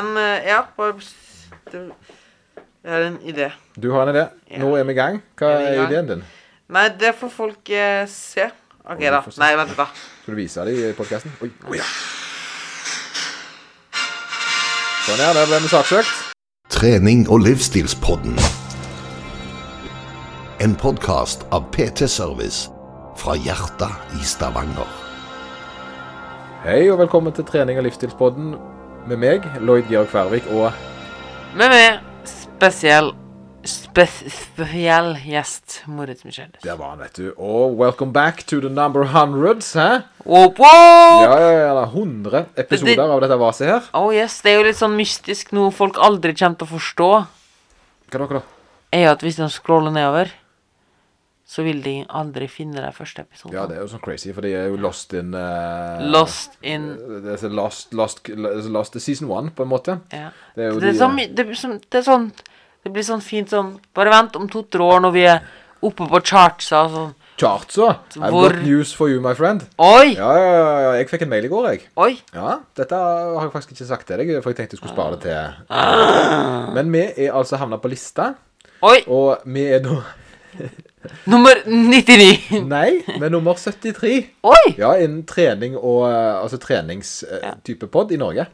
Men eh, ja, Jeg har en idé. Du har en idé. Nå er vi i gang. Hva Er er ideen din? Nei, det får folk eh, se. OK, da. se. Nei, vent litt, da. Skal du vise dem i podkasten? Oi. Oh, ja. Sånn, ja. Der ble vi saksøkt. Trening og livsstilspodden. En podkast av PT Service fra hjertet i Stavanger. Hei og velkommen til trening og livsstilspodden med meg, Lloyd Georg Færvik, og Med meg spesiell spes, spesiell gjest Moritz Michelis. der var han, vet du. Og welcome back to the number hundreds, hæ? Whoop, whoop! Ja, ja, ja. da, 100 episoder av dette vaset her. Oh yes, Det er jo litt sånn mystisk, noe folk aldri kommer til å forstå, Hva da, hva da? er jo at hvis de scroller nedover, så vil de aldri finne den første episoden. Ja, det er jo sånn crazy, for de er jo lost in uh, Lost in uh, lost, lost, lost season one, på en måte. Ja. Det er jo Det er, de, sånn, det, blir sånn, det er sånn Det blir sånn fint sånn Bare vent om to-tre år når vi er oppe på chartsa og sånn. Chartsa. I've Hvor- got news for you, my friend. Oi! Ja, ja, ja, ja. Jeg fikk en mail i går, jeg. Oi! Ja, Dette har jeg faktisk ikke sagt til deg, for jeg tenkte jeg skulle spare det til. Ah. Men vi er altså havna på lista, Oi! og vi er nå Nummer 99. Nei, er nummer 73. Oi! Ja, innen trening og eh, Altså treningstype pod i Norge.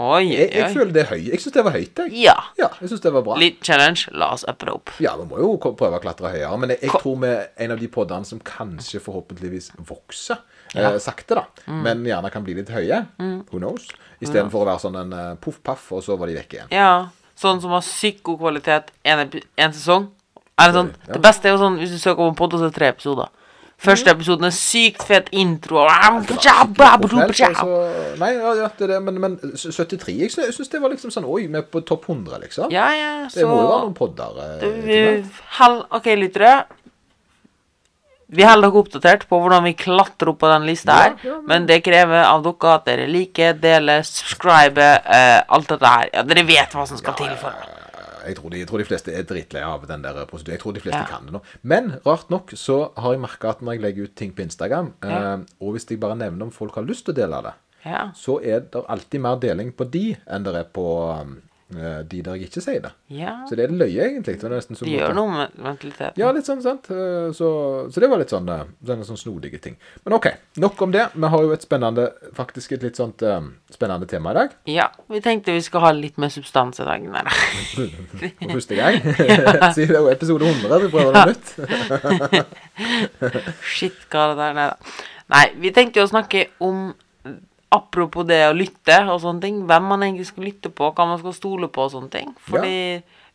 Oi, Jeg, jeg oi. føler det er høy. Jeg syns det var høyt, jeg. Ja. Ja, jeg synes det var bra. Litt challenge. La oss uppe det opp. Ja, vi må jo prøve å klatre høyere. Men jeg, jeg tror vi er en av de podene som kanskje forhåpentligvis vokser. Ja. Eh, sakte, da. Mm. Men gjerne kan bli litt høye. Who knows? Istedenfor å være sånn en uh, poff-paff, og så var de vekk igjen. Ja. Sånn som har sykt god kvalitet en, en sesong. Det sånn? Det beste er jo sånn hvis du søker på en podd, så er det tre episoder. Første episoden er sykt fet intro. altså, nei, ja, det er det, men, men 73 Jeg sy- syns det var liksom sånn Oi, vi er på topp 100, liksom. Ja, ja, så, det må jo være noen podder. eh, etter vi, OK, lyttere. Vi holder dere oppdatert på hvordan vi klatrer opp på den lista her. Ja, ja, men- Men det krever av dere at dere liker, deler, subscriber, uh, alt dette her. Ja, dere vet hva som skal til for det. Jeg tror, de, jeg tror de fleste er drittlei av den der prosedyren. Jeg tror de fleste Ja. kan det nå. Men rart nok så har jeg merka at når jeg legger ut ting på Instagram, Ja. eh, og hvis jeg bare nevner om folk har lyst til å dele det, Ja. så er det alltid mer deling på de enn det er på um, de der jeg ikke sier det. ja. Så det er løye, egentlig. Det var nesten som de gjør noe med mentaliteten. Ja, litt sånn, sant. Eh, Så, så det var litt sånn eh, sånne sånn snodige ting. Men OK, nok om det. Vi har jo et spennende, faktisk et litt sånt eh, spennende tema i dag. Ja, vi tenkte vi skal ha litt mer substans i dag. Nei da. For første gang. Siden det er jo episode 100, du prøver noe nytt. Shit, hva er det der? Nei da. Nei, vi tenkte jo å snakke om Apropos det å lytte og sånne ting. Hvem man egentlig skal lytte på, hva man skal stole på og sånne ting. Fordi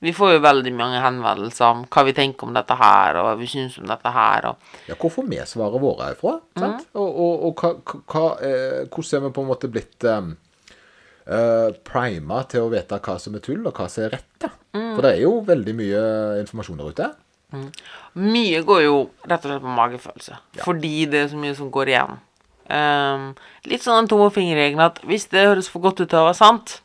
vi får jo veldig mange henvendelser om hva vi tenker om dette her, og hva vi syns om dette her, og Ja, hvor får vi svaret våre ifra? Sant? Og, og, og hva, hva, eh, hvordan er vi på en måte blitt um, prima til å vite hva som er tull, og hva som er rett? da? For det er jo veldig mye informasjon der ute. Mye går jo rett og slett på magefølelse. Fordi det er så mye som går igjen. Ehm, litt sånn den tommelfingerregelen at hvis det høres for godt ut til å være sant,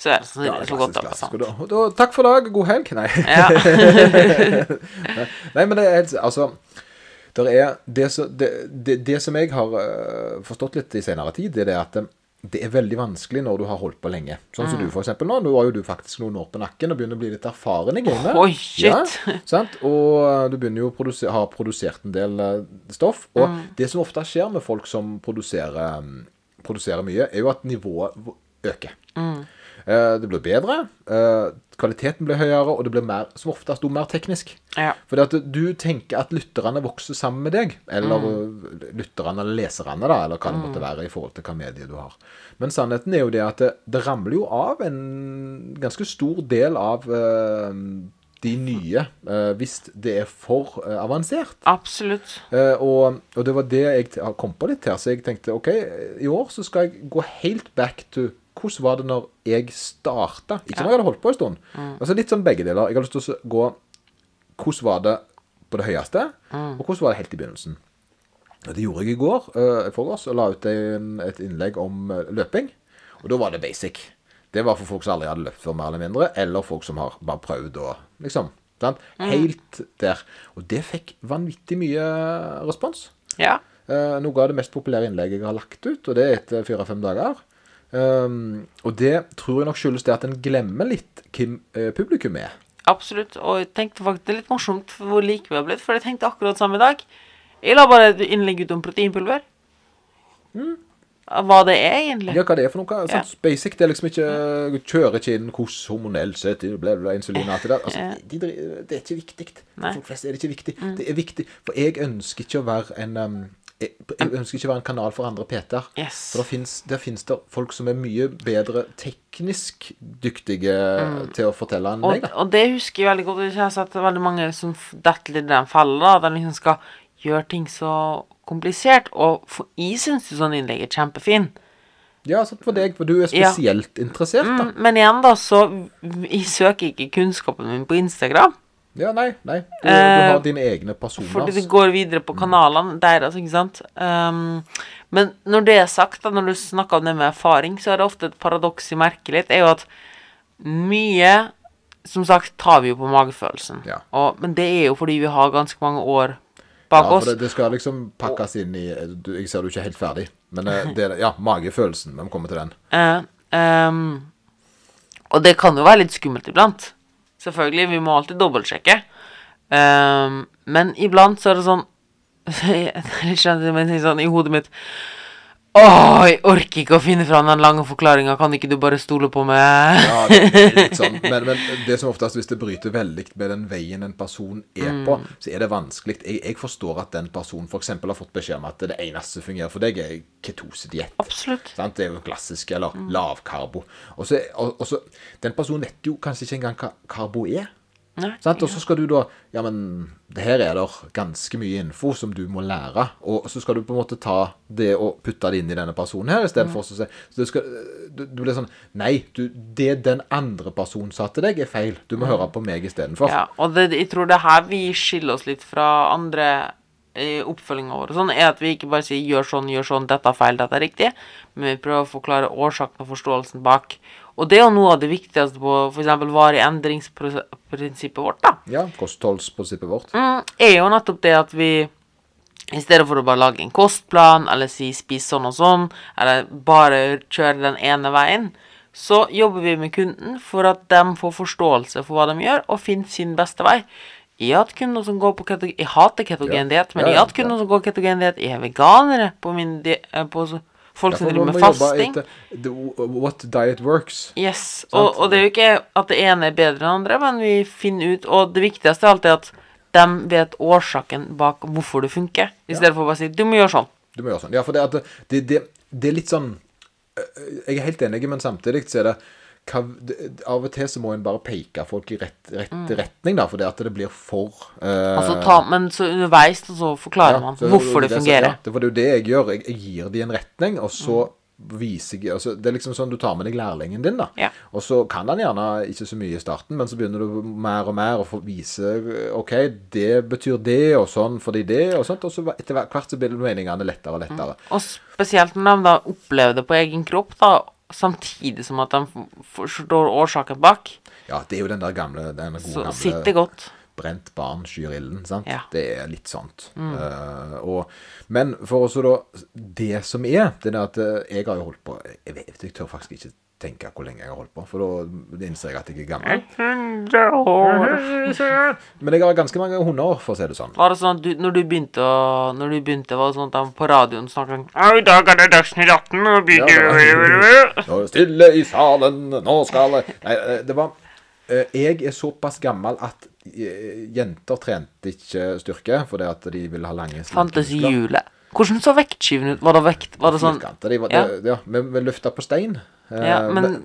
så er det Ja, sannsynligvis for godt til å være sant. da, da, takk for dag, god helg. Nei. Ja. Nei, men det er helt Altså, er det, som- det, det, det som jeg har eh, forstått litt i senere tid, det er det at eh, det er veldig vanskelig når du har holdt på lenge. Sånn som du, for eksempel nå. Nå har jo du faktisk noen år på nakken og begynner å bli litt erfaren i gamet. Oh, shit. Ja, sant? Og du begynner jo å produsere, ha produsert en del eh, stoff. Og Mm. det som ofte skjer med folk som produserer, mm, produserer mye, er jo at nivået øker. Mm. Eh, Det blir bedre, eh, kvaliteten blir høyere, og det blir mer, som oftest mer teknisk. Ja. Fordi at du tenker at lytterne vokser sammen med deg, eller Mm. lytterne eller leserne, da, eller hva det måtte være i forhold til hva medie du har. Men sannheten er jo det at det, det ramler jo av en ganske stor del av uh, de nye, uh, hvis det er for uh, avansert. Absolutt. Uh, og, og det var det jeg kom på litt her, så jeg tenkte OK, i år så skal jeg gå helt back to hvordan var det når jeg starta? Ikke når jeg hadde holdt på en stund. Altså Litt sånn begge deler. Jeg har lyst til å gå Hvordan var det på det høyeste, og hvordan var det helt i begynnelsen? Og Det gjorde jeg i går, uh, for oss, og la ut en, et innlegg om eh, løping. Og da var det basic. Det var for folk som aldri hadde løpt før, mer eller mindre, eller folk som har bare prøvd å liksom sant? Helt der. Og det fikk vanvittig mye respons. Ja. Uh, noe av det mest populære innlegget jeg har lagt ut, og det er etter fire-fem dager. Um, og det tror jeg nok skyldes det at en glemmer litt hvem eh, publikum er. Absolutt. Og jeg tenkte faktisk det er litt morsomt hvor like vi har blitt, for jeg tenkte akkurat samme i dag. Jeg la bare et innlegg ut om proteinpulver. Hva det er, egentlig. Ja, hva det er for noe? Ja. Basic, det er liksom ikke Kjører ikke inn hvordan hormonell sett bla, insulin og alt det der. Altså, de, dri- det er ikke viktig. Mm. For folk flest er det ikke viktig. Det er viktig, for jeg ønsker ikke å være en um, jeg, jeg ønsker ikke å være en kanal for andre Peter. Yes. For der finnes, det folk som er mye bedre teknisk dyktige til å fortelle enn Mm. Og, meg. da. og det husker jeg veldig godt. Jeg har sett veldig mange som detter litt i den fella. Den liksom skal gjøre ting så komplisert. Og for, jeg syns jo sånn innlegg er kjempefin. Ja, sånn for deg, for du er Ja. spesielt interessert, da. Mm, men igjen, da, så Jeg søker ikke kunnskapen min på Instagram. Ja, nei, nei. Du, du Eh, har dine egne personer. Fordi det går videre på kanalene deres, ikke sant. Um, men når det er sagt, da, når du snakker om det med erfaring, så er det ofte et paradoks i merket litt, er jo at mye Som sagt tar vi jo på magefølelsen. Ja. Og, men det er jo fordi vi har ganske mange år bak Ja, oss. for det, det skal liksom pakkes inn i du, Jeg ser du ikke er helt ferdig, men eh, det, ja, magefølelsen. Vi må komme til den. Uh, um, og det kan jo være litt skummelt iblant. Selvfølgelig, vi må alltid dobbeltsjekke. Um, men iblant så er det sånn Jeg men jeg sånn i hodet mitt Åh, jeg orker ikke å finne fram den lange forklaringa. Kan ikke du bare stole på meg? Ja, det er litt sånn. Men, men det som oftest, hvis det bryter veldig med den veien en person er på, Mm. så er det vanskelig. Jeg, jeg forstår at den personen f.eks. har fått beskjed om at det eneste som fungerer for deg, er ketosediett. Absolutt. Sant? Det er jo klassisk, eller Mm. lavkarbo. Og så, Den personen vet jo kanskje ikke engang hva karbo er. Og så skal du da Ja, men det her er det ganske mye info som du må lære. Og så skal du på en måte ta det og putte det inn i denne personen her, istedenfor Mm. å si Så du, skal, du, du blir sånn Nei, du, det den andre personen sa til deg, er feil. Du må høre på meg istedenfor. Mm. Ja, og det, jeg tror det er her vi skiller oss litt fra andre i oppfølginga vår, sånn, er at vi ikke bare sier 'gjør sånn, gjør sånn, dette er feil, dette er riktig', men vi prøver å forklare årsaken og forståelsen bak. Og det er jo noe av det viktigste på f.eks. varig endringsprinsippet vårt, da. Ja, kostholdsprinsippet vårt. Mm, er jo nettopp det at vi i stedet for å bare lage en kostplan, eller si 'spis sånn og sånn', eller bare kjøre den ene veien, så jobber vi med kunden for at de får forståelse for hva de gjør, og finner sin beste vei. Jeg har hatt kunder som går på ketogen Jeg hater ketogendiett, men Ja, jeg ja, har hatt kunder som går ketogendiett. Jeg er veganere på min di eh, på folk som driver med fasting. etter the, what diet works. Yes, og, og det er jo ikke at det ene er bedre enn andre, men vi finner ut Og det viktigste er alltid at de vet årsaken bak hvorfor det funker, i stedet for å bare si 'du må gjøre sånn'. Du må gjøre sånn. Ja, for det, det, det, det er litt sånn øh, Jeg er helt enig, men samtidig så er det hva, Av og til så må en bare peke folk i rett, rett retning, da, for det at det blir for Mm. Altså, ta, men så underveis så forklarer ja, man så- hvorfor det det fungerer. Ja, det, for det er jo det jeg gjør. Jeg, jeg gir de en retning, og så viser jeg altså, Det er liksom sånn du tar med deg lærlingen din, da. Ja. Og så kan han gjerne ikke så mye i starten, men så begynner du mer og mer å vise OK, det betyr det, og sånn fordi det, og sånt. Og så etter hvert så blir meningene lettere og lettere. Og spesielt når de da opplever det på egen kropp, da, samtidig som at de forstår årsaken bak, Ja, det er jo den der gamle den gode så gamle sitter godt. Brent barn skyr ilden, sant? Ja. Det er litt sånt. Eh, og, men for også da Det som er, det er at eh, jeg har jo holdt på Jeg vet jeg tør faktisk ikke tenke hvor lenge jeg har holdt på, for da innser jeg at jeg er gammel. Men jeg har ganske mange hundeår, for å si det sånn. Var det sånn at du, når du begynte å Når du begynte, var det sånn at de på radioen snakket sånn I dag er det Dagsnytt 18, og Ja, var- Nå er det stille i salen, nå skal jeg Nei, eh, det var eh, Jeg er såpass gammel at eh, jenter trente ikke styrke fordi at de ville ha lange slanke Fantes i hjulet. Hvordan så vektskiven ut? Var det vekt Var det sånn Firkanter, de var, Ja. det, ja, vi, vi løfta på stein. Eh, Ja, men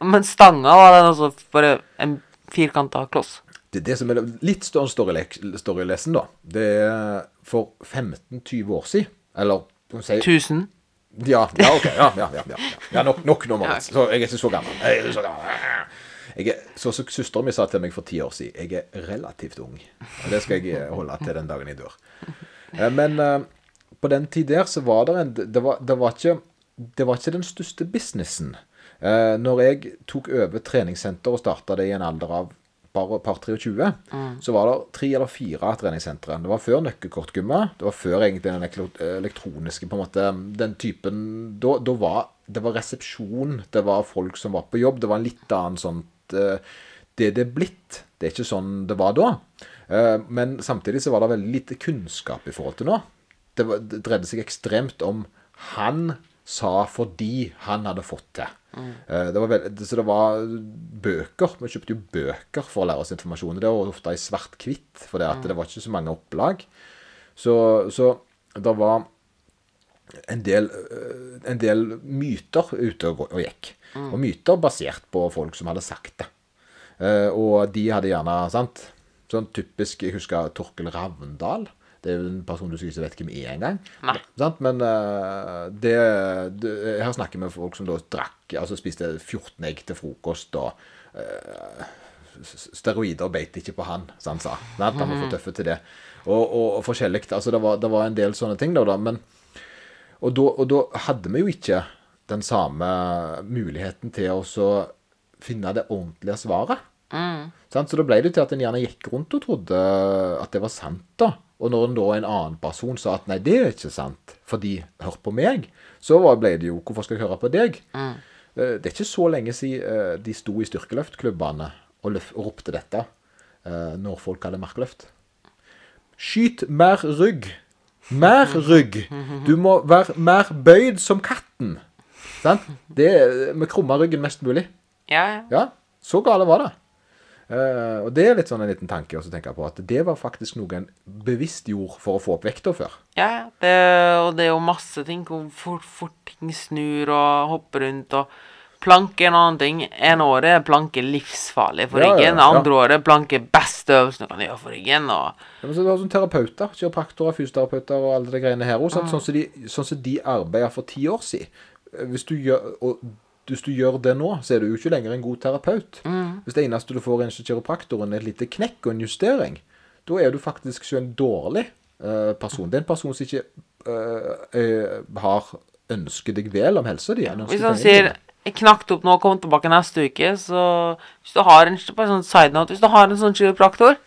Men stanga var den altså bare en firkanta kloss. det, det som er litt større storyle- storylesen, da, det er for 15-20 år siden, eller si Tusen. Ja, ja, ok. Ja, ja, ja, ja, ja. ja nok, nok nå, Moritz. Så jeg er ikke så gammel. Jeg er ikke så gammel. Jeg er, så så Søsteren min sa til meg for ti år siden jeg er relativt ung. Og det skal jeg eh, holde til den dagen jeg dør. Eh, Men på den tid der så var det en Det var, det var, ikke, det var ikke den største businessen. Eh, Når jeg tok over treningssenter og starta det i en alder av et par 23, så var det tre eller fire treningssentre. Det var før nøkkelkortgymma. Det var før egentlig den elektroniske på en måte Den typen Da, da var det var resepsjon, det var folk som var på jobb. Det var en litt annen sånt eh, Det det er blitt. Det er ikke sånn det var da. Eh, men samtidig så var det veldig lite kunnskap i forhold til nå. Det, var, det dreide seg ekstremt om han sa fordi han hadde fått til. Mm. Det var veld, så det var bøker. Vi kjøpte jo bøker for å lære oss informasjon. Det var ofte i svart-hvitt, for det, at det var ikke så mange opplag. Så, så det var en del, øh, en del myter ute og, gikk. gikk. Og myter basert på folk som hadde sagt det. Eh, og de hadde gjerne sant, Sånn typisk Jeg husker Torkel Ravndal. Det er jo en person du ikke vet hvem er engang. Men eh, det, det Her snakker vi med folk som da drakk Altså spiste 14 egg til frokost og eh, steroider beit ikke på han, som han sa. Sant? Han var for tøffe til det. Og, og, og forskjellig. Altså, det var, det var en del sånne ting, da men, og, da, og da hadde vi jo ikke den samme muligheten til å finne det ordentlige svaret. Sant? Så da ble det til at en gjerne gikk rundt og trodde at det var sant, da. Og når da en annen person sa at nei, det er ikke sant, fordi hør på meg, så ble det jo hvorfor skal jeg høre på deg? Mm. Det er ikke så lenge siden eh, de sto i styrkeløftklubbene og, løf og ropte dette eh, når folk hadde markløft. Skyt mer rygg. Mer rygg. Du må være mer bøyd som katten. Sant? Det med krumma ryggen mest mulig. Ja, ja. Ja, så gale var det. Eh, og det er litt sånn en liten tanke å tenke på, at det var faktisk noe en bevisst gjorde for å få opp vekta før. Ja, ja. det, og det er jo masse ting hvor fort, fort ting snur og hopper rundt. og Planke er en annen ting. En året er planke livsfarlig for Ja, ja, ryggen. ja. Andre året er planke beste øvelsen du kan gjøre for ryggen. og Ja, men så du har sånn terapeuter, kiropraktorer, fysioterapeuter og alle de greiene her òg. sant? Sånn, som de, sånn som de arbeider for ti år siden. Eh, Hvis du, gjør, og, hvis du gjør det nå, så er du jo ikke lenger en god terapeut. Hvis det eneste du får hos kiropraktoren, er et lite knekk og en justering, da er du faktisk ikke en dårlig uh, person. Det er en person som ikke uh, uh, har ønsket deg vel om helsa di. Hvis han sier 'jeg knakk opp nå og kom tilbake neste uke', så hvis du har en bare sånn side note, hvis du har en sånn kiropraktor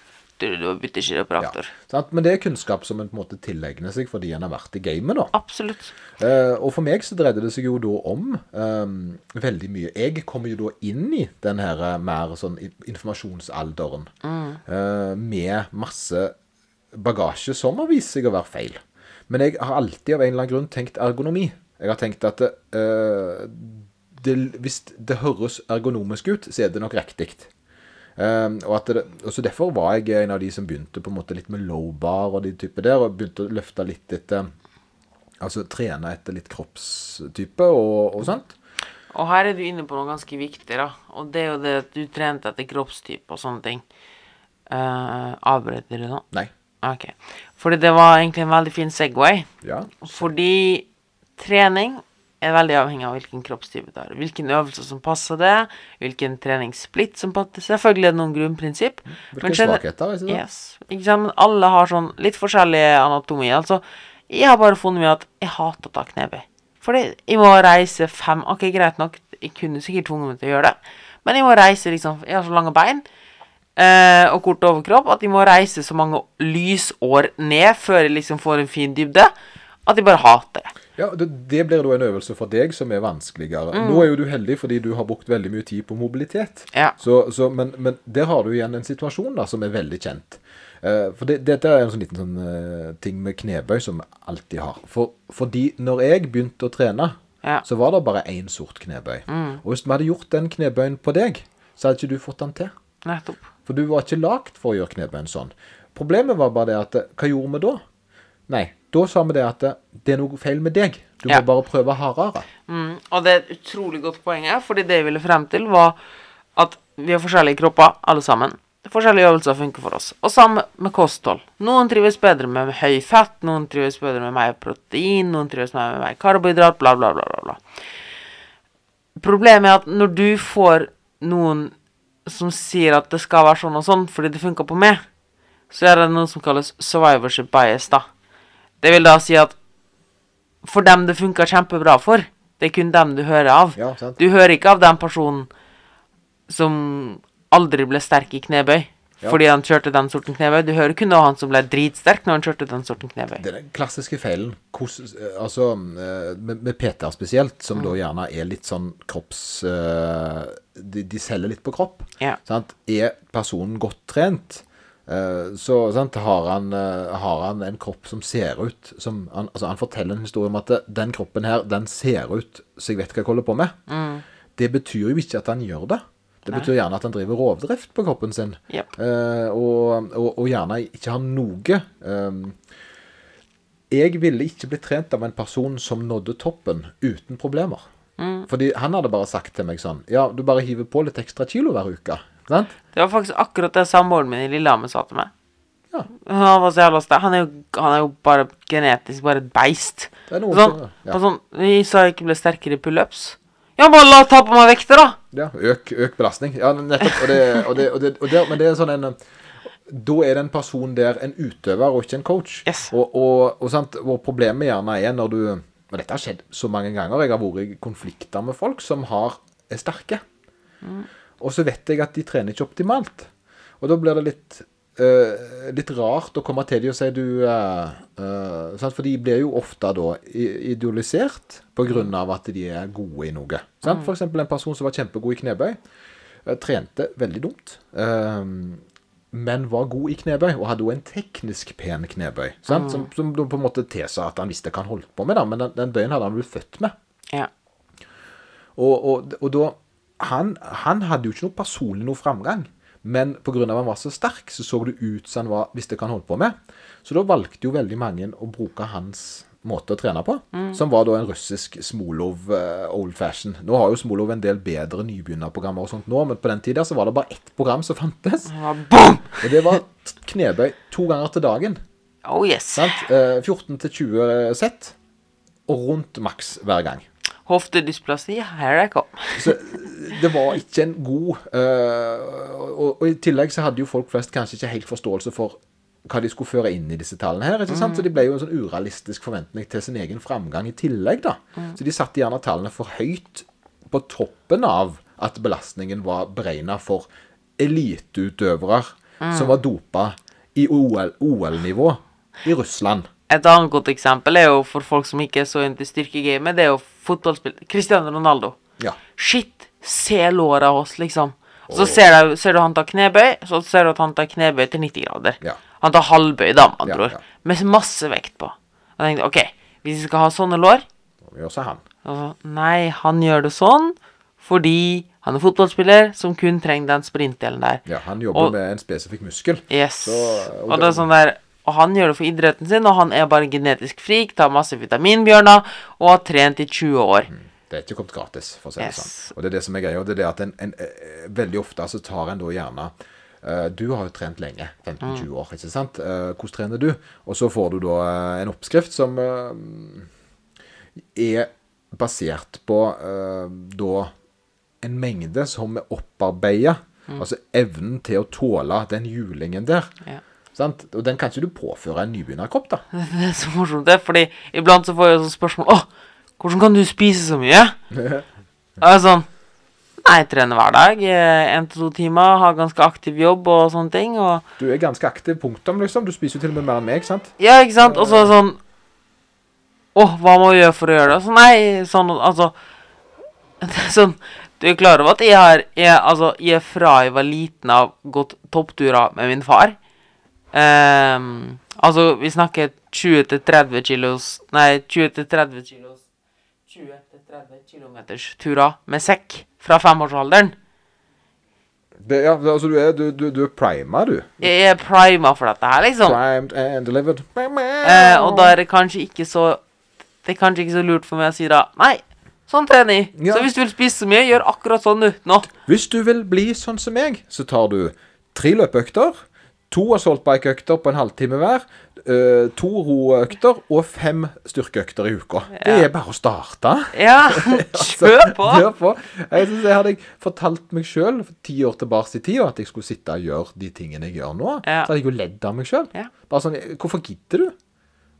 Du, og bytter kiropraktor. Ja, Men det er kunnskap som en på en måte tilegner seg fordi en har vært i gamet, da. Absolutt. Eh, og for meg så dreide det seg jo da om eh, veldig mye. Jeg kommer jo da inn i den her eh, mer sånn informasjonsalderen informasjonsalderen eh, med masse bagasje som har vist seg å være feil. Men jeg har alltid av en eller annen grunn tenkt ergonomi. Jeg har tenkt at eh, det, hvis det høres ergonomisk ut, så er det nok riktig. Um, og, at det, og så Derfor var jeg en av de som begynte på en måte litt med low bar og de type der, og begynte å løfte litt etter Altså trene etter litt kroppstype og, og sånt. Og her er du inne på noe ganske viktig, da. Og det er jo det at du trente etter kroppstype og sånne ting. Uh, Avbryter du nå? Nei. Ok. Fordi det var egentlig en veldig fin Segway. Ja. Fordi trening er veldig avhengig av hvilken kroppstype du har. Hvilken øvelse som passer det, hvilken treningssplitt som passer Selvfølgelig er det noen grunnprinsipp. Hvilke gener- svakheter, ikke du Yes. Ikke sant? Men alle har sånn litt forskjellig anatomi. Altså, jeg har bare funnet med at jeg hater å ta knebøy. Fordi jeg må reise fem Ok, greit nok, jeg kunne sikkert tvunget meg til å gjøre det, men jeg må reise liksom Jeg har så lange bein eh, og kort overkropp at jeg må reise så mange lysår ned før jeg liksom får en fin dybde, at jeg bare hater det. Ja, det, det blir da en øvelse for deg som er vanskeligere. Nå er jo du heldig fordi du har brukt veldig mye tid på mobilitet. Ja. Så, så, men, men der har du igjen en situasjon da som er veldig kjent. Eh, for det, dette er en sånn liten sånn, eh, ting med knebøy som vi alltid har. For, fordi når jeg begynte å trene, Ja. så var det bare én sort knebøy. Og hvis vi hadde gjort den knebøyen på deg, så hadde ikke du fått den til. Nettopp. For du var ikke lagd for å gjøre knebøyen sånn. Problemet var bare det at eh, Hva gjorde vi da? Nei, da sa vi det at det er noe feil med deg. Du Ja. må bare prøve hardere. Mm, og det er et utrolig godt poeng her, fordi det jeg ville frem til, var at vi har forskjellige kropper, alle sammen. Forskjellige øvelser funker for oss. Og samme med kosthold. Noen trives bedre med høy fett, noen trives bedre med mer protein, noen trives med mer karbohydrat, bla, bla, bla, bla. bla. Problemet er at når du får noen som sier at det skal være sånn og sånn fordi det funker på meg, så er det noe som kalles survivorship bias, da. Det vil da si at for dem det funka kjempebra for, det er kun dem du hører av. Ja, sant. Du hører ikke av den personen som aldri ble sterk i knebøy. Ja. fordi han kjørte den sorten knebøy. Du hører kun av han som ble dritsterk når han kjørte den sorten knebøy. Det er den klassiske feilen. Hvordan, eh, altså, eh, med, med Peter spesielt, som Mm. da gjerne er litt sånn kropps... eh, de, de selger litt på kropp. Ja. Sant? Er personen godt trent, så sant, har, han, eh, har han en kropp som ser ut som han, altså, han forteller en historie om at den kroppen her, den ser ut så jeg vet hva jeg holder på med. Det betyr jo ikke at han gjør det. Det betyr gjerne at han driver rovdrift på kroppen sin. Yep. Eh, og, og, og gjerne ikke har noe eh, Jeg ville ikke blitt trent av en person som nådde toppen uten problemer. Fordi han hadde bare sagt til meg sånn Ja, du bare hiver på litt ekstra kilo hver uke. Sant? Det var faktisk akkurat det samboeren min i Lillehammer sa til meg. Ja. Han var så jævla sterk. Han, er jo- han er jo bare genetisk bare et beist. Det er noe Sånn, som- ja. sånn, Vi sa jeg ikke ble sterkere i pullups. Ja, bare la ta på meg vekter, da! Ja, øk, øk belastning. Ja, nettopp. Og det, og det, og det, og det, men det er sånn en Da er det en person der, en utøver, og ikke en coach. Yes. Og, og, og, problemet gjerne er når du Og dette har skjedd så mange ganger. Jeg har vært i konflikter med folk som har, er sterke. Og så vet jeg at de trener ikke optimalt. Og da blir det litt uh, litt rart å komme til dem og si du uh, uh? For de blir jo ofte da idealisert av at de er gode i noe. Sant? For eksempel en person som var kjempegod i knebøy, trente veldig dumt. men var god i knebøy, og hadde jo en teknisk pen knebøy. Sant? Som, som på en måte tilsa at han visste hva han holdt på med, da, men den, den bøyen hadde han blitt født med. Ja. Og, og, og da han, han hadde jo ikke noe personlig noe framgang. Men pga. at han var så sterk, så så det ut som han var, visste hva han holdt på med. Så da valgte jo veldig mange å bruke hans måte å trene på, som var da en russisk Smolov uh, old fashion. Nå har jo Smolov en del bedre nybegynnerprogrammer og sånt nå, men på den tida så var det bare ett program som fantes. Ja, Og det var knebøy to ganger til dagen. Oh yes. Sant? Uh, 14 til 20 sett, og rundt maks hver gang. Hoftedysplasi, here I come. Så det var ikke en god uh, og, og i tillegg så hadde jo folk flest kanskje ikke helt forståelse for hva de skulle føre inn i disse tallene her. ikke sant? Så de ble jo en sånn urealistisk forventning til sin egen framgang i tillegg, da. Så de satte gjerne tallene for høyt på toppen av at belastningen var beregna for eliteutøvere som var dopa i OL OL-nivå i Russland. Et annet godt eksempel er jo for folk som ikke er så into styrkegamet, det er jo fotballspill Cristiano Ronaldo. Ja. Shit, se låra hans, liksom. Og så ser du, ser du han tar knebøy, så ser du at han tar knebøy til 90 grader. Ja. Han tar halvbøy, da, med andre ord. Med masse vekt på. Jeg tenkte, OK, hvis vi skal ha sånne lår gjør seg han. altså, Nei, han gjør det sånn fordi han er fotballspiller som kun trenger den sprintdelen der. Ja, han jobber Og- med en spesifikk muskel. Yes. Så, og og det er sånn der Og han gjør det for idretten sin, og han er bare genetisk frik, tar masse vitaminbjørner og har trent i 20 år. Det er ikke kommet gratis, for å si det Yes. sånn. Og det er det som er greia. Og det er det at en, en, eh, veldig ofte så tar en da gjerne uh, Du har jo trent lenge, 15-20 år, ikke sant? Uh, hvordan trener du? Og så får du da uh, en oppskrift som er basert på da en mengde som er opparbeida. Altså evnen til å tåle den julingen der. Ja. Sant? Og den kan ikke du påføre en nybegynnerkropp, da. Det er så morsomt, det, fordi iblant så får jeg sånn spørsmål Å, hvordan kan du spise så mye? Og jeg er sånn Nei, jeg trener hver dag. Én til to timer, har ganske aktiv jobb og sånne ting. Og Du er ganske aktiv, punktum, liksom. Du spiser jo til og med mer enn meg, sant? Ja, ikke sant? Og så er det sånn Å, hva må jeg gjøre for å gjøre det? Så nei, sånn Altså sånn Du er klar over at jeg har jeg, Altså, jeg fra jeg var liten har gått toppturer med min far. Ehm, altså, vi snakker 20-30 kilos Nei, 20-30 kilos 20-30 kilometers turer med sekk fra femårsalderen. Det, ja, altså du er, du, du, du er prima, du. Jeg er prima for dette her, liksom. Primed and delivered. Eh, og da er det kanskje ikke så Det er kanskje ikke så lurt for meg å si da Nei, sånn trener jeg. Ja. Så hvis du vil spise så mye, gjør akkurat sånn du nå. Hvis du vil bli sånn som meg, så tar du tre løpeøkter, to assaultbike-økter på en halvtime hver, eh, to roøkter og fem styrkeøkter i uka. Det er bare å starte. Ja, kjør på! Kjør på. Jeg synes jeg hadde jeg fortalt meg sjøl for ti år tilbake i tida at jeg skulle sitte og gjøre de tingene jeg gjør nå, Ja. så hadde jeg jo ledd av meg sjøl. Ja. Bare sånn Hvorfor gidder du?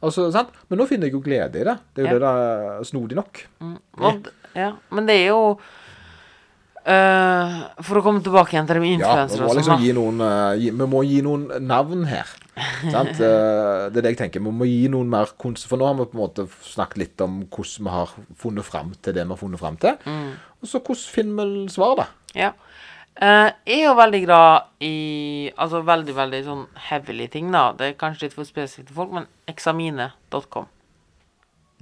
Altså, sant? Men nå finner jeg jo glede i det. Det er jo Ja. det der snodig nok. Og, d- ja, men det er jo Eh, for å komme tilbake igjen til det med Ja, vi influensere må liksom uh, Vi må gi noen navn her. Eh, det er det jeg tenker. Vi må gi noen mer kunst. For nå har vi på en måte snakket litt om hvordan vi har funnet fram til det vi har funnet fram til. Mm. Og så hvordan finner vi svar, da? Ja. Jeg er jo veldig glad i Altså veldig, veldig sånn heavily ting, da. Det er kanskje litt for spesifikt til folk, men examine.com.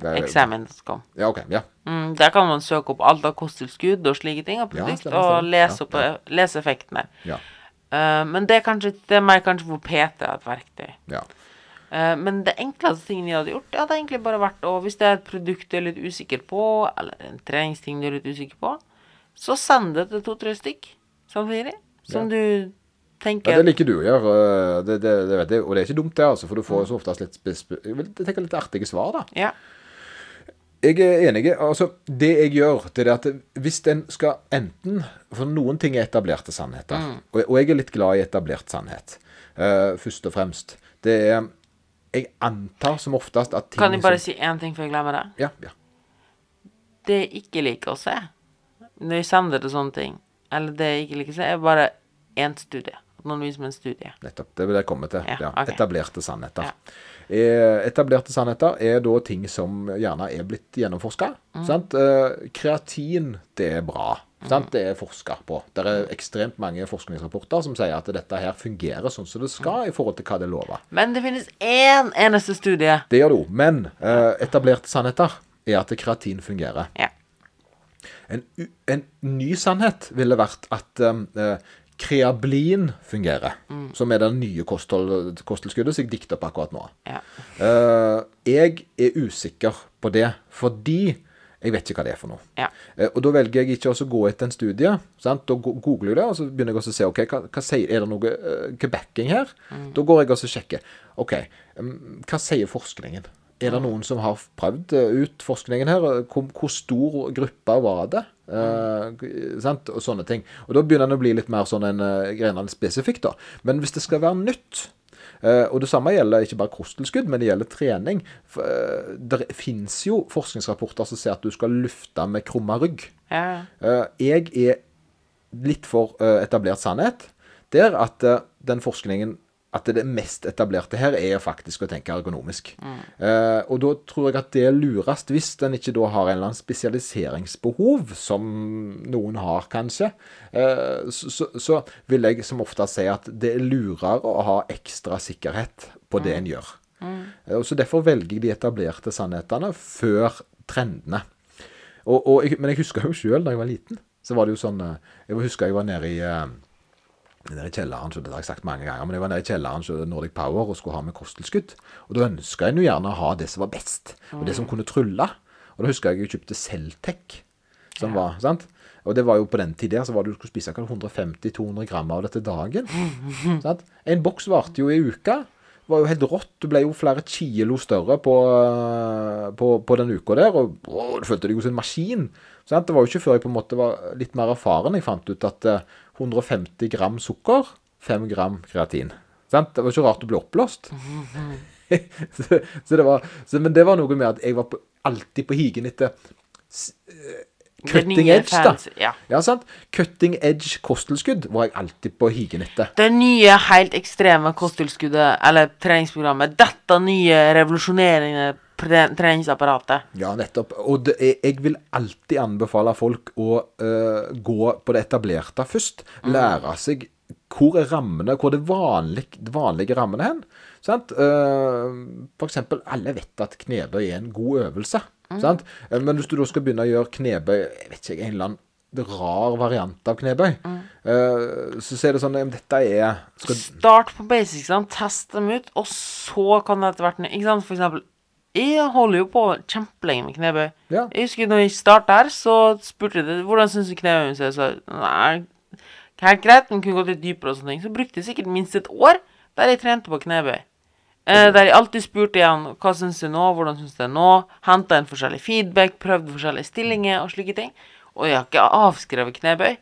Er- Examine.com. Ja, OK. Ja. Mm, der kan man søke opp alt av kosttilskudd og slike ting, og produkt, ja, og lese, opp, ja, lese effektene. Ja. Uh, men det er kanskje Det er mer kanskje for PT er et verktøy. ja. Uh, men det enkleste tingen jeg hadde gjort, det hadde egentlig bare vært å Hvis det er et produkt du er litt usikker på, eller en treningsting du er litt usikker på, så send det til to-tre stykk samtidig. Som du tenker Ja, det liker du å gjøre, det, det, det. Og det er ikke dumt, det, altså, for du får så oftest litt litt artige svar, da. Ja. Jeg er enig. altså Det jeg gjør, det er at hvis en skal enten For noen ting er etablerte sannheter. Og, og jeg er litt glad i etablert sannhet, Uh, først og fremst. Det er Jeg antar som oftest at ting Kan jeg bare som, si én ting før jeg glemmer det? Ja, ja. Det jeg ikke liker å se når jeg sender til sånne ting, eller det jeg ikke liker å se, er bare én studie. At noen viser meg en studie. Nettopp. Det vil jeg komme til. Ja, Ja, Okay. Etablerte sannheter. Ja. Eh, etablerte sannheter er da ting som gjerne er blitt gjennomforska. Sant? Eh, kreatin, det er bra. Sant? Det er forska på. Det er ekstremt mange forskningsrapporter som sier at dette her fungerer sånn som det skal i forhold til hva det lover. Men det finnes én eneste studie. Det gjør det òg. Men eh, etablerte sannheter er at kreatin fungerer. Ja. En, en ny sannhet ville vært at eh, kreablin fungerer. Som er det nye kosthold, kosttilskuddet som jeg dikter opp akkurat nå. ja. Uh, jeg er usikker på det fordi jeg vet ikke hva det er for noe. Ja. Uh, og da velger jeg ikke å gå etter en studie. Sant? Da googler jeg det, og så begynner jeg å se ok, hva, hva sier, er det noe uh, backing her. Da går jeg og sjekker. OK, um, hva sier forskningen? Er det noen som har prøvd eh, ut forskningen her? Hvor, hvor stor gruppe var det? Eh, sant? Og sånne ting. Og da begynner den å bli litt mer sånn en uh, greiene spesifikk, da. Men hvis det skal være nytt uh, og det samme gjelder ikke bare kosttilskudd, men det gjelder trening. Eh, det fins jo forskningsrapporter som sier at du skal lufte med krumma rygg. ja. Eh, jeg er litt for eh, etablert sannhet der at eh, den forskningen at det mest etablerte her er faktisk å tenke ergonomisk. Eh, og da tror jeg at det er lurest, hvis en ikke da har en eller annen spesialiseringsbehov, som noen har kanskje, eh, så, så, vil jeg som ofte si at det er lurere å ha ekstra sikkerhet på det en gjør. Eh, og så Derfor velger jeg de etablerte sannhetene før trendene. Og, og jeg, men jeg husker jo sjøl da jeg var liten. Så var det jo sånn eh, Jeg husker jeg var nede i eh, nede i kjelleren, så det har jeg sagt mange ganger, men jeg var nede i kjelleren så Nordic Power og skulle ha med kosttilskudd. Og da ønska jeg jo gjerne å ha det som var best, og det som kunne trylle. Og da husker jeg jeg kjøpte Celtec, som var sant? Og det var jo på den tid der så var det du skulle spise hva, 150-200 gram av det til dagen. sant? En boks varte jo i uka. Det var jo helt rått. Du ble jo flere kilo større på, på, på den uka der. Og å, du følte deg jo som en maskin. Sant? Det var jo ikke før jeg på en måte var litt mer erfaren jeg fant ut at eh, 150 gram sukker, 5 gram kreatin. Sant? Det var ikke rart du ble oppblåst. så, så det var, så, men det var noe med at jeg var på, alltid på higen etter eh, cutting edge, edge, da. Ja. Ja, sant? Cutting edge kosttilskudd var jeg alltid på higen etter. Det nye, helt ekstreme kosttilskuddet, eller treningsprogrammet, dette nye revolusjonerende treningsapparatet. Ja, nettopp. Og det jeg vil alltid anbefale folk å uh, gå på det etablerte først. Lære seg hvor er rammene, hvor er det vanlige, vanlige rammene hen. Sant? Uh, for eksempel, alle vet at knebøy er en god øvelse. Sant? Eh, Men hvis du da skal begynne å gjøre knebøy, jeg vet ikke, en eller annen rar variant av knebøy, Mm. så så ser det sånn Dette er skal, Start på basicsene, test dem ut, og så kan det etter hvert for eksempel Jeg holder jo på kjempelenge med knebøy. Ja. Jeg husker når jeg starta her, så spurte de hvordan syns du knebøyen ser ut. Så nei, helt greit, men kunne gått litt dypere og sånne ting. Så brukte jeg sikkert minst et år der jeg trente på knebøy. Eh, der jeg alltid spurte igjen hva syns du nå, hvordan syns du det nå. Henta inn forskjellig feedback, prøvde forskjellige stillinger og slike ting. Og jeg har ikke avskrevet knebøy,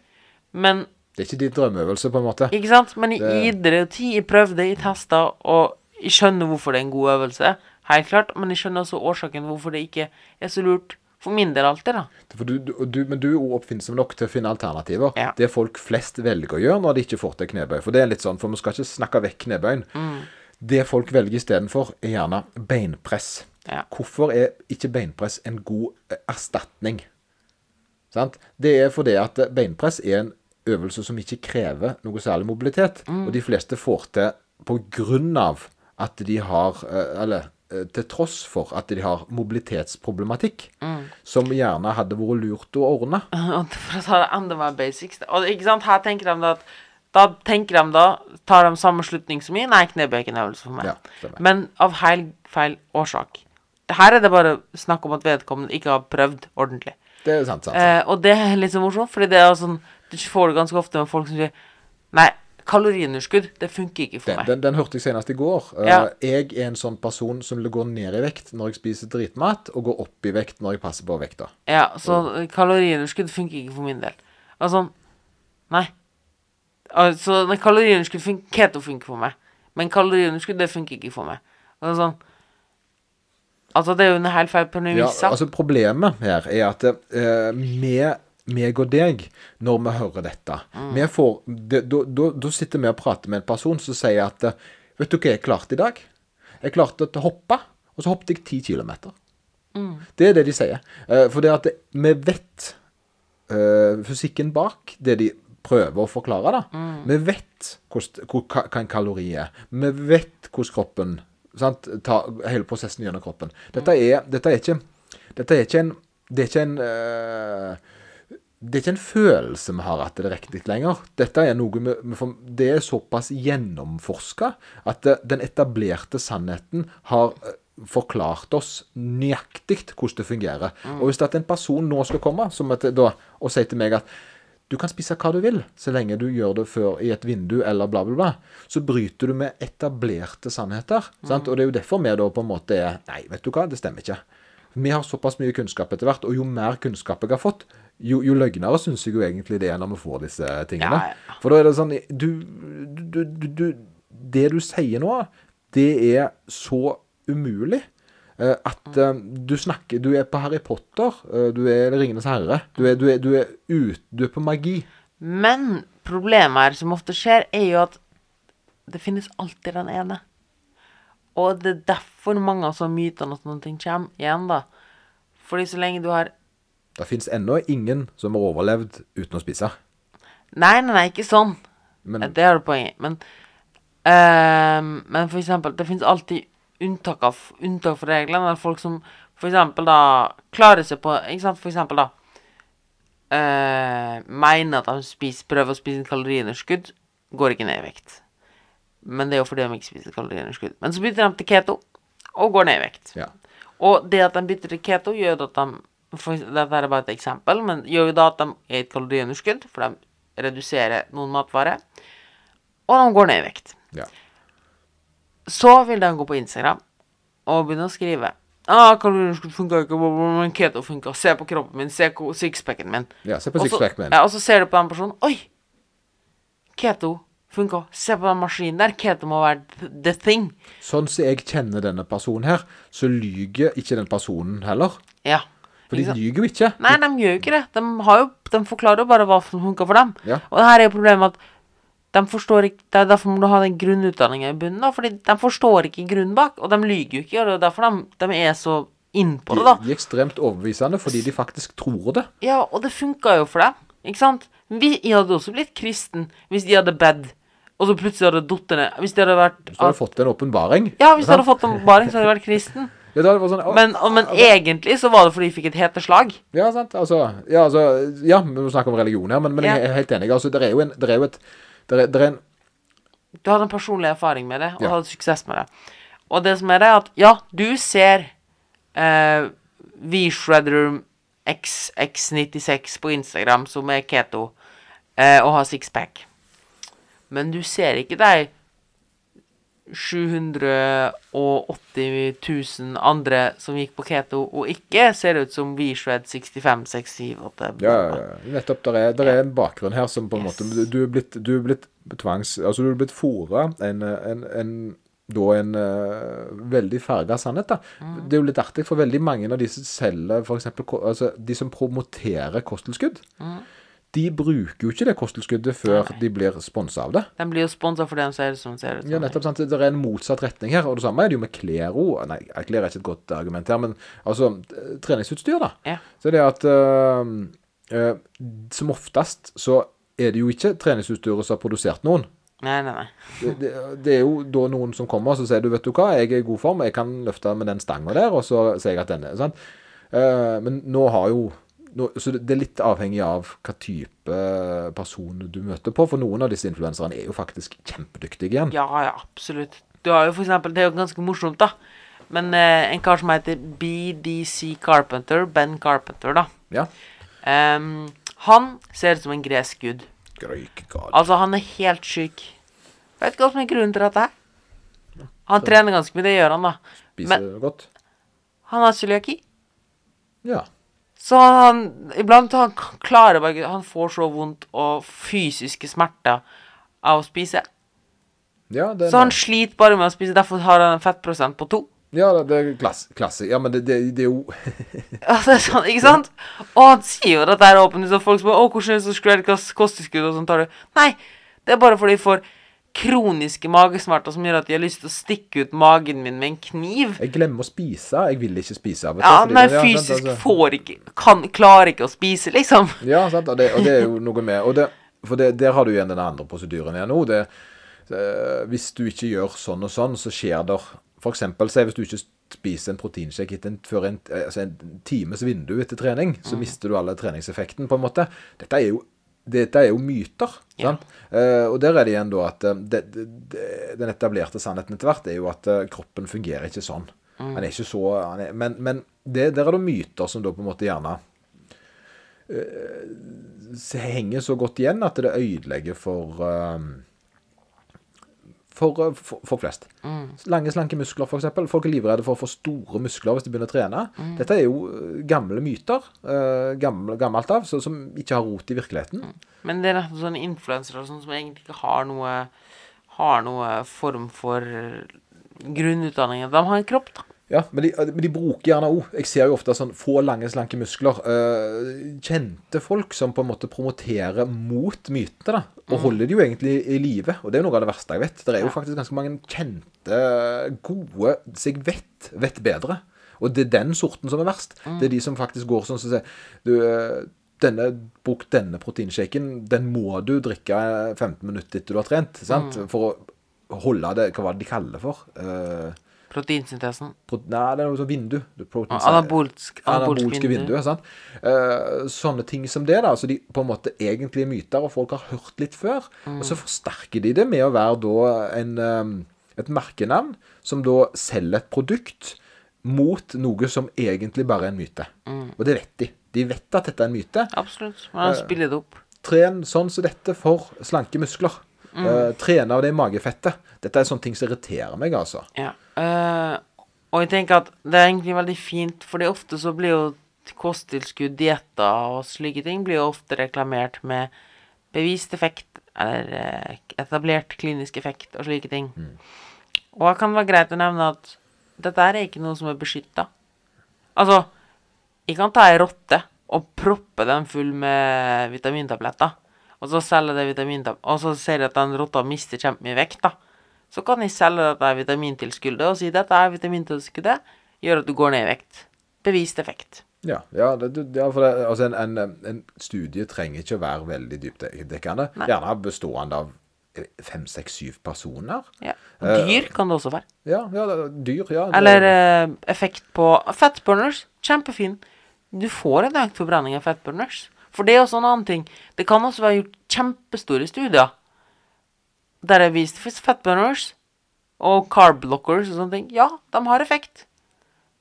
men Det er ikke din drømmeøvelse, på en måte. ikke sant? Men jeg Det- idrett og tid, jeg prøvde, jeg testa, og jeg skjønner hvorfor det er en god øvelse. Helt klart. Men jeg skjønner også årsaken hvorfor det ikke er så lurt For min del alltid, da. Du, du, du, men du er jo oppfinnsom nok til å finne alternativer. Ja. Det folk flest velger å gjøre når de ikke får til knebøy. For det er litt sånn, for vi skal ikke snakke vekk knebøyen. Mm. Det folk velger istedenfor, er gjerne beinpress. Ja. Hvorfor er ikke beinpress en god eh, erstatning? Sant? Det er fordi at beinpress er en øvelse som ikke krever noe særlig mobilitet. Mm. Og de fleste får til på grunn av at de har eh, Eller til tross for at de har mobilitetsproblematikk, Mm. som gjerne hadde vært lurt å ordne. For å ta det enda mer basics Og ikke sant, her tenker de at Da tenker de da Tar de samme slutning som i Nei, knebøy er øvelse for meg. Ja. Men av helt feil årsak. Her er det bare snakk om at vedkommende ikke har prøvd ordentlig. Det er sant, sant. sant. Eh, og det er litt så morsomt, fordi det er sånn Du får det ganske ofte med folk som sier Nei, kaloriunderskudd, det funker ikke for Den, meg. den, den hørte jeg senest i går. Eh, Ja. Jeg er en sånn person som går ned i vekt når jeg spiser dritmat, og går opp i vekt når jeg passer på vekta. Ja, så kaloriunderskudd funker ikke for min del. Altså Nei. Altså, kaloriunderskudd funker Keto funker for meg. Men kaloriunderskudd, det funker ikke for meg. Altså Altså, det er jo en helt feil Ja, altså Problemet her er at eh, med meg og deg, når vi hører dette vi får, det- da- Da da sitter vi og prater med en person som sier at eh, Vet du hva jeg klarte i dag? Jeg klarte å hoppe, og så hoppet jeg ti kilometer. Det er det de sier. Eh, for det at vi vet uh, fysikken bak det de prøver å forklare. da. Vi vet hva en kalori er. Vi vet hvordan kroppen sant, tar hele prosessen gjennom kroppen. Dette er, dette er ikke Dette er ikke en Det er ikke en eh, det er ikke en følelse vi har at det er riktig lenger. Dette er noe vi, vi får, Det er såpass gjennomforska at eh, den etablerte sannheten har eh, forklart oss nøyaktig hvordan det fungerer. Og hvis det at en person nå skal komme som et, da, og si til meg at du kan spise hva du vil, så lenge du gjør det før i et vindu eller bla, bla, bla. Så bryter du med etablerte sannheter. Sant? Og det er jo derfor vi da på en måte er Nei, vet du hva, det stemmer ikke. Vi har såpass mye kunnskap etter hvert, og jo mer kunnskap jeg har fått, jo, jo løgnere syns jeg jo egentlig det er når vi får disse tingene. Ja, ja. For da er det sånn du, du, du, du, Det du sier nå, det er så umulig. eh, At eh, du snakker Du er på Harry Potter. eh, Du er Ringenes herre. Du er, du er, du er, ut, du er på magi. Men problemet her som ofte skjer, er jo at det finnes alltid den ene. Og det er derfor mange av sånne mytene og sånne ting kommer igjen, da. Fordi så lenge du har Det fins ennå ingen som har overlevd uten å spise. Nei, nei, nei, ikke sånn. Men Det er det poenget. Men, øh, men for eksempel, det finnes alltid unntak, av, unntak for reglene. Eller folk som for eksempel da klarer seg på Ikke sant, for eksempel da øh, Mener at de spiser, prøver å spise kaloriunderskudd, går ikke ned i vekt. Men det er jo fordi de ikke spiser kaloriunderskudd. Men så bytter de til keto og går ned i vekt. ja. Og det at de bytter til keto, gjør at de for, Dette er bare et eksempel, men gjør jo da at de er et kaloriunderskudd, for de reduserer noen matvarer. Og de går ned i vekt. ja. Så vil de gå på Instagram og begynne å skrive. Ah, kaloriunderskudd funka ikke, men keto funka. Se på kroppen min, se på sixpacken min. ja se på så- min. Ja, og så ser du på den personen. Oi! Keto funka. Se på den maskinen der. Keto må være the thing. Sånn som jeg kjenner denne personen her, så lyger ikke den personen heller. Ja. For de sant? lyger jo ikke. Nei, de gjør jo ikke det. De, har jo, de forklarer jo bare hva som funker for dem. Ja. Og her er jo problemet at de forstår ikke Det er derfor må du ha den grunnutdanninga i bunnen, da. Fordi de forstår ikke grunnen bak, og de lyver jo ikke. Og det er derfor de, de er så innpå De, det, da. de er ekstremt overbevisende fordi de faktisk tror det. Ja, og det funka jo for dem, ikke sant? Vi jeg hadde også blitt kristen hvis de hadde bedt, og så plutselig hadde datt ned. Hvis de hadde vært har de fått en åpenbaring. Ja, hvis de hadde fått en åpenbaring, så hadde de vært kristen. Ja, sånn, å, Men, men egentlig så var det fordi de fikk et heteslag. Ja, sant. Altså, ja, altså, ja, vi må snakke om religion her, men, men jeg er helt enig. Altså, det er jo en, det er jo et det er, det er en Du hadde en personlig erfaring med det, og Ja. hadde suksess med det. Og det som er det, er at ja, du ser eh, V-Shredder XX96 på Instagram, som er keto, eh, og har sixpack. Men du ser ikke de 780 000 andre som gikk på keto og ikke ser det ut som vi shred 65, 67 8, Ja, ja, ja. nettopp. Det er, der er en bakgrunn her som på en Yes. måte Du, er blitt, du er blitt tvangs... Altså, du er blitt fôra en, en, en da en uh, veldig farga sannhet. da. Det er jo litt artig, for veldig mange av de som selger eksempel, altså De som promoterer kosttilskudd, de bruker jo ikke det kosttilskuddet før de blir sponsa av det. De blir jo sponsa for den ser ut som ser ut. Ja, nettopp sant. Det er en motsatt retning her. Og det samme er det jo med klero. Nei, klær er ikke et godt argument her, men altså treningsutstyr, da. Ja. Så det er at eh, eh, Som oftest så er det jo ikke treningsutstyret som har produsert noen. Nei, nei, nei. Det, det, det er jo da noen som kommer og så sier du, vet du hva, jeg er i god form, jeg kan løfte med den stanga der, og så sier jeg at den er sant? Uh, men nå har jo Så det er litt avhengig av hva type person du møter på, for noen av disse influenserne er jo faktisk kjempedyktige igjen. Ja, ja, absolutt. Du har jo for eksempel, Det er jo ganske morsomt, da. Men eh, en kar som heter BDC Carpenter, Ben Carpenter, da. Ja. Um, han ser ut som en gresk gud. Røykgal. Altså, han er helt syk. Vet ikke hva som er grunnen til dette her. Han trener ganske mye, det gjør han, da. Spiser Men godt. han har cøliaki. Ja. Så han Iblant han klarer bare ikke Han får så vondt og fysiske smerter av å spise. Ja, Så han sliter bare med å spise. Derfor har han en fettprosent på to. ja, det er klasse. klasse. Ja, men det, det, det er jo Ja, det er sånn, ikke sant? Og han sier jo dette her åpent så folk spør 'Å, hvordan er det så skrevet hva kosttilskudd og sånt tar du?' Nei, det er bare fordi får kroniske magesmerter som gjør at de har lyst til å stikke ut magen min med en kniv. Jeg glemmer å spise. Jeg vil ikke spise av og Ja, nei, men det- sant, fysisk altså. får ikke kan, Klarer ikke å spise, liksom. Ja, sant, og det, og det er jo noe med og det, For det, der har du igjen den andre prosedyren igjen nå. Det, det, hvis du ikke gjør sånn og sånn, så skjer det For eksempel, si hvis du ikke spiser en proteinshake etter en, før en, eh, altså en times vindu etter trening, så mister du alle treningseffekten, på en måte. Dette er jo dette er jo myter. Ja. Eh, og der er det igjen da at eh, det, det, det, den etablerte sannheten etter hvert er jo at eh, kroppen fungerer ikke sånn. Han er ikke så er, Men, men det, der er det myter som da på en måte gjerne uh, henger så godt igjen at det ødelegger for eh, for, eh, for, for flest. Lange, slanke muskler, f.eks. Folk er livredde for å få store muskler hvis de begynner å trene. Dette er jo eh, gamle myter, uh, gammel, gammelt av, så, som ikke har rot i virkeligheten. Men det er nettopp sånne influensere sånn som egentlig ikke har noe Har noe form for grunnutdanning. De har en kropp, da. Ja, men de, men de bruker gjerne òg. Jeg ser jo ofte sånn få lange, slanke muskler. Eh, kjente folk som på en måte promoterer mot mytene, da. Og holder de jo egentlig i live. Og det er jo noe av det verste jeg vet. Det er jo Ja. faktisk ganske mange kjente, gode som vet vet bedre. Og det er den sorten som er verst. Det er de som faktisk går sånn som sier Du, eh, denne, bruk denne proteinshaken. Den må du drikke 15 minutter etter du har trent. Sant? For å holde det Hva var det de kaller det for? Eh, Proteinsyntesen. Pro nei, det er noe sånn vindu. Protein- Anabolsk, Anabolske vindu. sant? Eh, sånne ting som det, da. Så de på en måte egentlig er myter, og folk har hørt litt før. Og så forsterker de det med å være da en, um, et merkenavn som da selger et produkt mot noe som egentlig bare er en myte. Og det vet de. De vet at dette er en myte. Absolutt. Men han spiller det opp. Tren sånn som dette for slanke muskler. Eh, trene av det magefettet. Dette er sånne ting som irriterer meg, altså. Ja. Eh, og jeg tenker at det er egentlig veldig fint, fordi ofte så blir jo kosttilskudd, dietter og slike ting blir jo ofte reklamert med bevist effekt, eller eh, etablert klinisk effekt og slike ting. Og det kan være greit å nevne at dette er ikke noe som er beskytta. Altså, jeg kan ta ei rotte og proppe den full med vitamintabletter, og så selger det vitamintabletter, Og så ser jeg at den rotta mister kjempemye vekt, da. Så kan jeg selge dette vitamintilskuddet og si dette er vitamintilskuddet, gjør at du går ned i vekt. Bevist effekt. Ja, ja, det, ja for det, altså en, en, en studie trenger ikke å være veldig dypdekkende. Nei. Gjerne bestående av fem, seks, syv personer. Ja. Eh, Dyr kan det også være. Ja, ja dyr, ja. Eller eh, effekt på fatburners. Kjempefin. Du får en økt forbrenning av fatburners. For det er også en annen ting. Det kan også være gjort kjempestore studier der jeg er vist fatburners og carb blockers og sånne ting. Ja, de har effekt.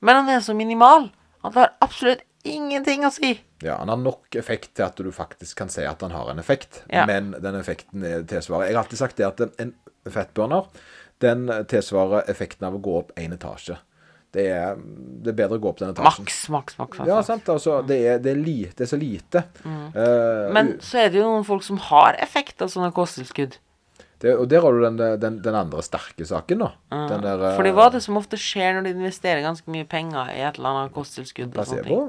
Men han er så minimal at det har absolutt ingenting å si. Ja, Han har nok effekt til at du faktisk kan si at han har en effekt, Ja. men den effekten er tilsvarer Jeg har alltid sagt det at en fettburner den tilsvarer effekten av å gå opp én etasje. Det er, det er bedre å gå opp den etasjen. Maks, maks, maks. Ja, sant. Altså, det, er, det, er li, det er så lite. Eh, Men så er det jo noen folk som har effekt av sånne kosttilskudd. Det, og der har du den, den, den andre sterke saken, da. Den der for hva er det som ofte skjer når du investerer ganske mye penger i et eller annet kosttilskudd? placebo.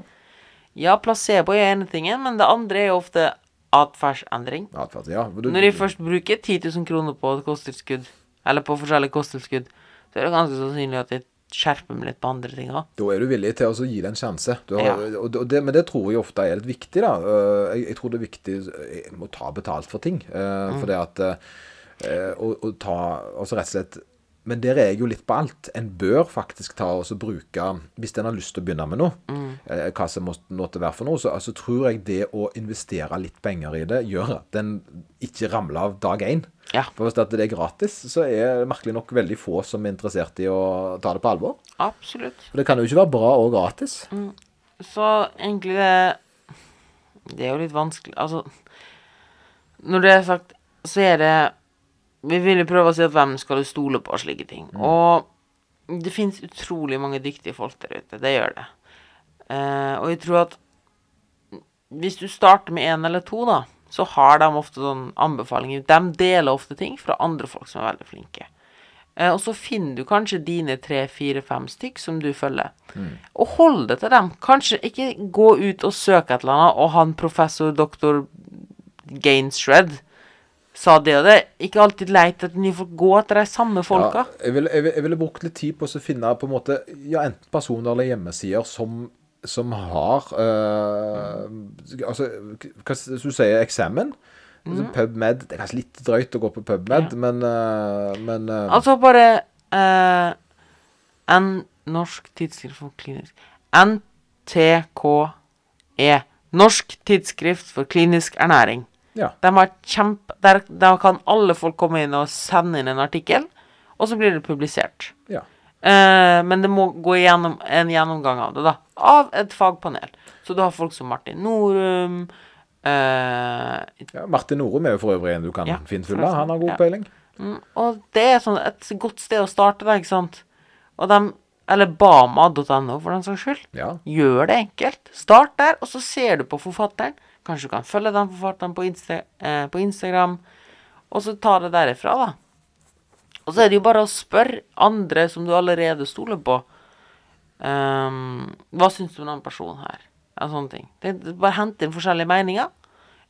Ja, placebo er ene tingen, men det andre er jo ofte atferdsendring. Atferd, ja. du- Når de først bruker 10 000 kroner på et kosttilskudd, eller på forskjellige kosttilskudd, så er det ganske sannsynlig at de skjerper meg litt på andre ting òg. Da er du villig til å gi det en sjanse. Du har, Ja. og det, men det tror jeg ofte er litt viktig, da. Eh, Jeg, jeg tror det er viktig å ta betalt for ting. eh, For det at eh, å, å ta Altså rett og slett Men der er jeg jo litt på alt. En bør faktisk ta og bruke Hvis en har lyst til å begynne med noe, eh, hva som måtte, være for noe, så altså, tror jeg det å investere litt penger i det, gjør at den ikke ramler av dag én. Ja. For hvis det er gratis, så er det merkelig nok veldig få som er interessert i å ta det på alvor. Absolutt. For det kan jo ikke være bra og gratis. Så egentlig det Det er jo litt vanskelig Altså Når det er sagt, så er det Vi vil jo prøve å si at hvem skal du stole på og slike ting. Og det fins utrolig mange dyktige folk der ute. Det gjør det. Uh, og jeg tror at hvis du starter med én eller to, da, så har de ofte sånn anbefalinger. De deler ofte ting fra andre folk som er veldig flinke. Eh, og så finner du kanskje dine tre, fire, fem stykk som du følger. Og hold det til dem. Kanskje ikke gå ut og søke et eller annet, og han professor doktor Gainshred sa det og det. Ikke alltid leit at nye folk. Gå etter de samme folka. Ja, jeg, ville, jeg, ville, jeg ville brukt litt tid på å finne på en måte ja, enten personer eller hjemmesider som, som har eh, Altså, hva skal du sier eksamen? Mm. PubMed Det er kanskje litt drøyt å gå på PubMed, men, eh, men eh, Altså bare En norsk tidsskrift for klinisk NTKE. Norsk tidsskrift for klinisk ernæring. Ja. De har kjempe... Der, der kan alle folk komme inn og sende inn en artikkel, og så blir det publisert. ja. Eh, men det må gå igjennom en gjennomgang av det, da. Av et fagpanel. Så du har folk som Martin Norum eh, ja Martin Norum er jo for øvrig en du kan Ja, av Han har god peiling. mm, Og det er sånn et godt sted å starte, da, ikke sant? Og dem Eller bama.no, for den saks skyld. Ja. Gjør det enkelt. Start der, og så ser du på forfatteren. Kanskje du kan følge den forfatteren på, Insta, eh, på Instagram, og så ta det derifra, da. Og så er det jo bare å spørre andre som du allerede stoler på. um, hva syns du om den personen her? Ja, sånne ting. Det, det, bare hente inn forskjellige meninger.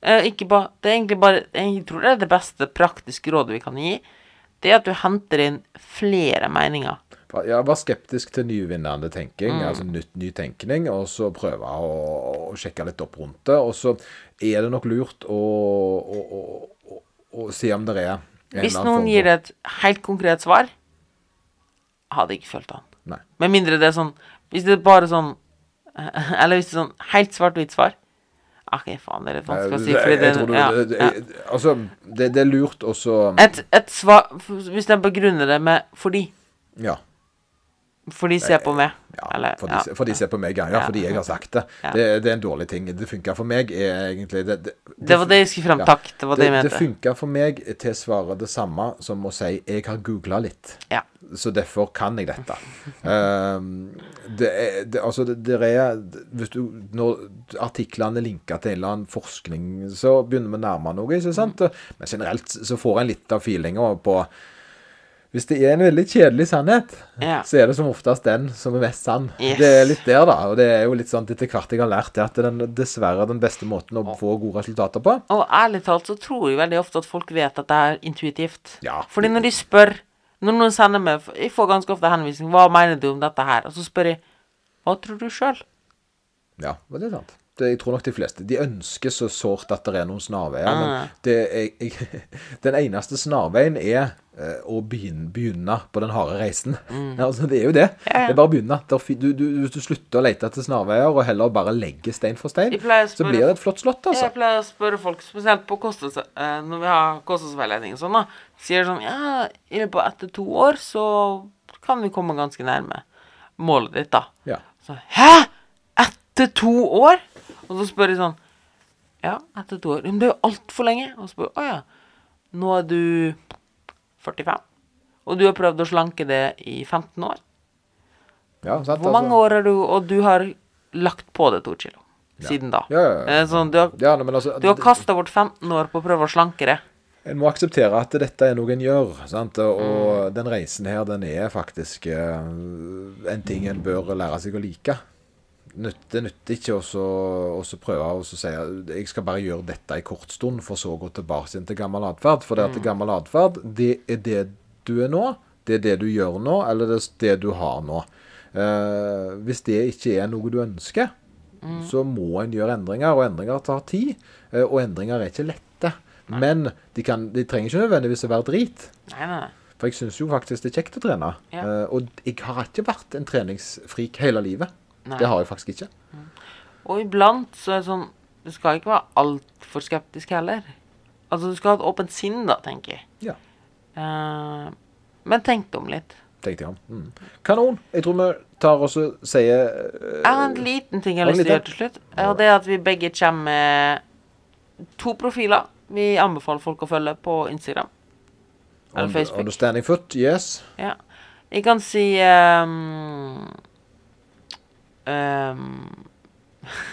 Uh, ikke ba, det er egentlig bare Jeg tror det er det beste praktiske rådet vi kan gi. Det er at du henter inn flere meninger. Ja, var skeptisk til nyvinnende tenking, Mm. altså nytt, ny tenkning, og så prøve å, å sjekke litt opp rundt det. Og så er det nok lurt å, å, å, å, se om det er en Hvis noen gir et helt konkret svar, hadde jeg ikke fulgt han. Nei. Med mindre det er sånn Hvis det er bare sånn Eller hvis det er sånn helt svart-hvitt svar OK, faen, det er litt vanskelig å si. Fordi det, du- ja, det- ja. Altså, det, det er lurt også Et, et svar Hvis jeg begrunner det med 'fordi', Ja. For de ser på meg, ja eller for, de, ja, for de ser på meg, ja. ja. Fordi jeg har sagt det. Det, det er en dårlig ting. Det funka for meg, egentlig Det, det, Det var det jeg skulle fram. Takk, det var det jeg mente. det funka for meg til å svare det samme som å si 'jeg har googla litt'. Ja. Så derfor kan jeg dette. um, det det, altså, det, er Hvis du Når artiklene er linka til en eller annen forskning, så begynner vi å nærme noe, ikke sant? Men generelt så får en litt av feelinga på Hvis det er en veldig kjedelig sannhet, Ja. så er det som oftest den som er mest sann. Yes. Det er litt der, da. Og det er jo litt sånn etter hvert jeg har lært det, at det er den, dessverre den beste måten å få gode resultater på. Og ærlig talt så tror jeg veldig ofte at folk vet at det er intuitivt. Ja. Fordi når de spør Når noen sender meg Jeg får ganske ofte henvisning 'Hva mener du om dette her?' Og så spør jeg 'Hva tror du sjøl?' Ja, det er sant. Jeg tror nok de fleste De ønsker så sårt at det er noen snarveier, Ah. men det er, jeg, den eneste snarveien er eh, å begynne, begynne på den harde reisen. altså, det er jo det. Mm. Ja, ja. Det er bare å begynne. Du, du, hvis du slutter å lete etter snarveier, og heller bare legger stein for stein, Jeg så blir det et flott slott, altså. Jeg pleier å spørre folk, spesielt på kostes, eh, når vi har kostnadsveiledning og sånn, da, sier sånn Ja, i løpet av ett til to år så kan vi komme ganske nærme målet ditt, da. Ja. Så Hæ?! Etter to år?! Og så spør jeg sånn Ja, etter to år. Men det er jo altfor lenge. Og så spør Å ja. Nå er du 45. Og du har prøvd å slanke det i 15 år. ja sant, Hvor mange altså. år har du Og du har lagt på det to kilo siden da. Ja, ja, ja. Sånn, du har Ja, nei, altså du har kasta bort 15 år på å prøve å slanke det. En må akseptere at dette er noe en gjør. Sant? Og den reisen her, den er faktisk eh, en ting en bør lære seg å like. Det nytter ikke å prøve å si at jeg skal bare gjøre dette en kort stund, for så å gå tilbake til gammel atferd. For det at gammel atferd, det er det du er nå. Det er det du gjør nå, eller det er det du har nå. Eh, hvis det ikke er noe du ønsker, så må en gjøre endringer, og endringer tar tid. eh, og endringer er ikke lette. Men de, kan, de trenger ikke nødvendigvis å være drit. Nei, nei, nei. For jeg syns jo faktisk det er kjekt å trene. Ja. Eh, og jeg har ikke vært en treningsfrik hele livet. Nei. Det har jeg faktisk ikke. Og iblant så er det sånn Du skal ikke være altfor skeptisk heller. Altså, du skal ha et åpent sinn, da, tenker jeg. Ja, Uh, men tenk deg om litt. tenkte jeg om. Mm. Kanon. Jeg tror vi tar og sier uh, Jeg har en liten ting jeg har lyst til å gjøre til slutt. Og det er at vi begge kommer med to profiler vi anbefaler folk å følge på Instagram. Eller on- Facebook. Understanding foot, yes. Ja. Jeg kan si ehm, ehm,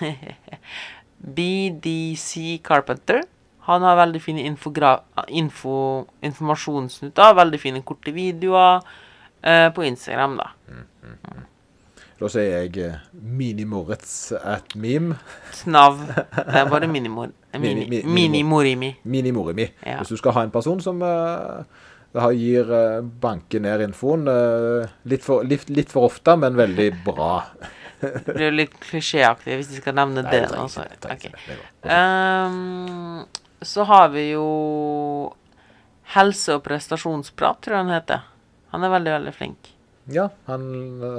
BDC Carpenter. Han har veldig fine infogra info, informasjonssnutter, veldig fine korte videoer uh, på Instagram, da. Da sier jeg eh, at meme. Snav. Det er bare minimor. Minimorimi. Mini- Mini, mi- Mini-morimi. Mini-Morimi. Ja. Hvis du skal ha en person som uh, gir uh, banke ned infoen uh, litt, for, litt, litt for ofte, men veldig bra. Det blir litt klisjéaktig hvis de skal nevne Nei, det. det, jeg trenger ok. ikke det. Det er bra. Ehm, så har vi jo Helse- og prestasjonsprat, tror jeg han heter. Han er veldig, veldig flink. Ja, han,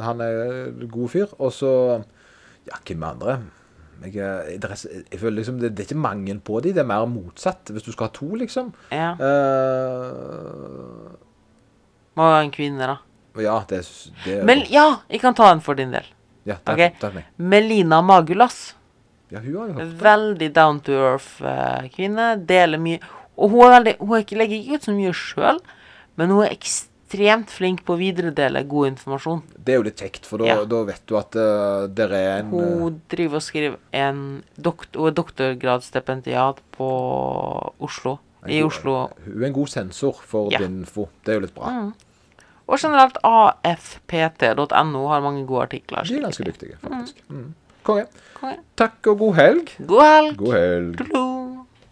han er god fyr. Og så Ja, hvem andre? Jeg, jeg, jeg føler liksom det, det er ikke mangel på de, det er mer motsatt. Hvis du skal ha to, liksom. Ja. Uh, Må være en kvinne, da. ja, det, det Men ja, jeg kan ta en for din del. Ja, ta, ok. er meg. Melina Magulas. Ja, hun har jo hørt det. Veldig down to earth-kvinne. Deler mye. Og hun, er veldig, hun er ikke, legger ikke ut så mye sjøl, men hun er ekstremt flink på å videredele god informasjon. Det er jo litt kjekt, for da, Ja. da vet du at uh, det er en eh, Hun driver og skriver en dokt hun er doktorgradsstipendiat på Oslo. en I god- Oslo. Hun er en god sensor for Ja. din info. Det er jo litt bra. Og generelt afpt.no har mange gode artikler. De er ganske dyktige, faktisk. Mm. Konge. Konge. Takk og god helg. God helg. God helg.